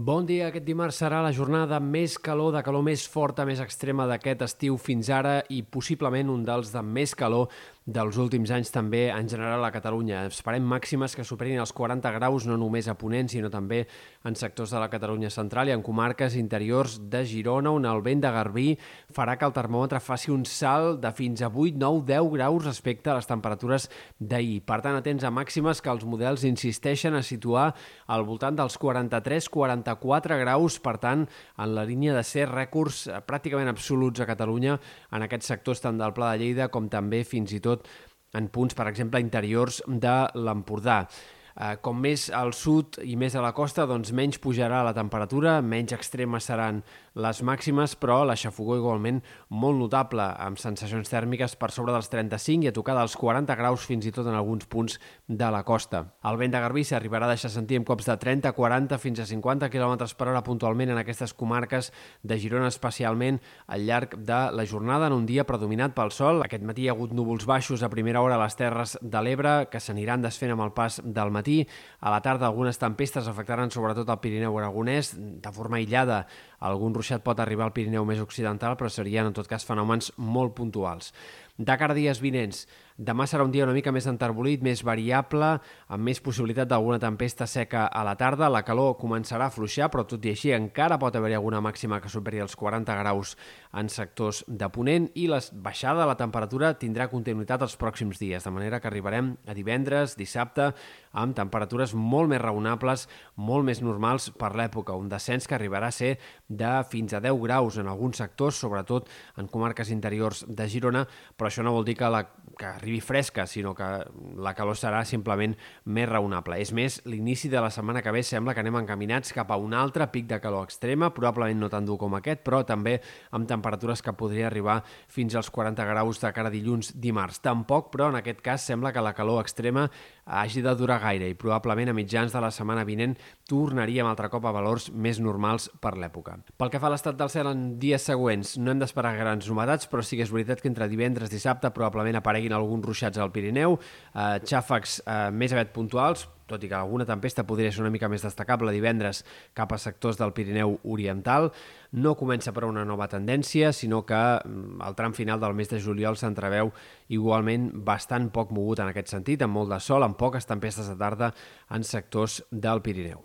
Bon dia. Aquest dimarts serà la jornada més calor, de calor més forta, més extrema d'aquest estiu fins ara i possiblement un dels de més calor dels últims anys també en general a Catalunya. Esperem màximes que superin els 40 graus no només a Ponent, sinó també en sectors de la Catalunya central i en comarques interiors de Girona, on el vent de Garbí farà que el termòmetre faci un salt de fins a 8, 9, 10 graus respecte a les temperatures d'ahir. Per tant, atents a màximes que els models insisteixen a situar al voltant dels 43-44 graus, per tant, en la línia de ser rècords pràcticament absoluts a Catalunya en aquests sectors tant del Pla de Lleida com també fins i tot en punts, per exemple, interiors de l'Empordà. Eh, com més al sud i més a la costa, doncs menys pujarà la temperatura, menys extremes seran les màximes, però la xafogó igualment molt notable, amb sensacions tèrmiques per sobre dels 35 i a tocar dels 40 graus fins i tot en alguns punts de la costa. El vent de Garbí s'arribarà a deixar sentir amb cops de 30, 40 fins a 50 km per hora puntualment en aquestes comarques de Girona especialment al llarg de la jornada en un dia predominat pel sol. Aquest matí hi ha hagut núvols baixos a primera hora a les Terres de l'Ebre que s'aniran desfent amb el pas del matí. A la tarda algunes tempestes afectaran sobretot el Pirineu aragonès de forma aïllada. Algun ruixat pot arribar al Pirineu més occidental, però serien en tot cas fenòmens molt puntuals. De cara a dies vinents, demà serà un dia una mica més enterbolit, més variable, amb més possibilitat d'alguna tempesta seca a la tarda. La calor començarà a fluixar, però tot i així encara pot haver-hi alguna màxima que superi els 40 graus en sectors de Ponent i la baixada de la temperatura tindrà continuïtat els pròxims dies, de manera que arribarem a divendres, dissabte, amb temperatures molt més raonables, molt més normals per l'època, un descens que arribarà a ser de fins a 10 graus en alguns sectors, sobretot en comarques interiors de Girona, però això no vol dir que, la, que arribi fresca, sinó que la calor serà simplement més raonable. És més, l'inici de la setmana que ve sembla que anem encaminats cap a un altre pic de calor extrema, probablement no tan dur com aquest, però també amb temperatures que podria arribar fins als 40 graus de cara dilluns dimarts. Tampoc, però, en aquest cas sembla que la calor extrema hagi de durar gaire i probablement a mitjans de la setmana vinent tornaríem altre cop a valors més normals per l'època. Pel que fa a l'estat del cel en dies següents, no hem d'esperar grans novetats, però sí que és veritat que entre divendres i dissabte probablement apareguin alguns ruixats al Pirineu, eh, xàfecs eh, més aviat puntuals, tot i que alguna tempesta podria ser una mica més destacable divendres cap a sectors del Pirineu Oriental. No comença per una nova tendència, sinó que mm, el tram final del mes de juliol s'entreveu igualment bastant poc mogut en aquest sentit, amb molt de sol, amb poques tempestes de tarda en sectors del Pirineu.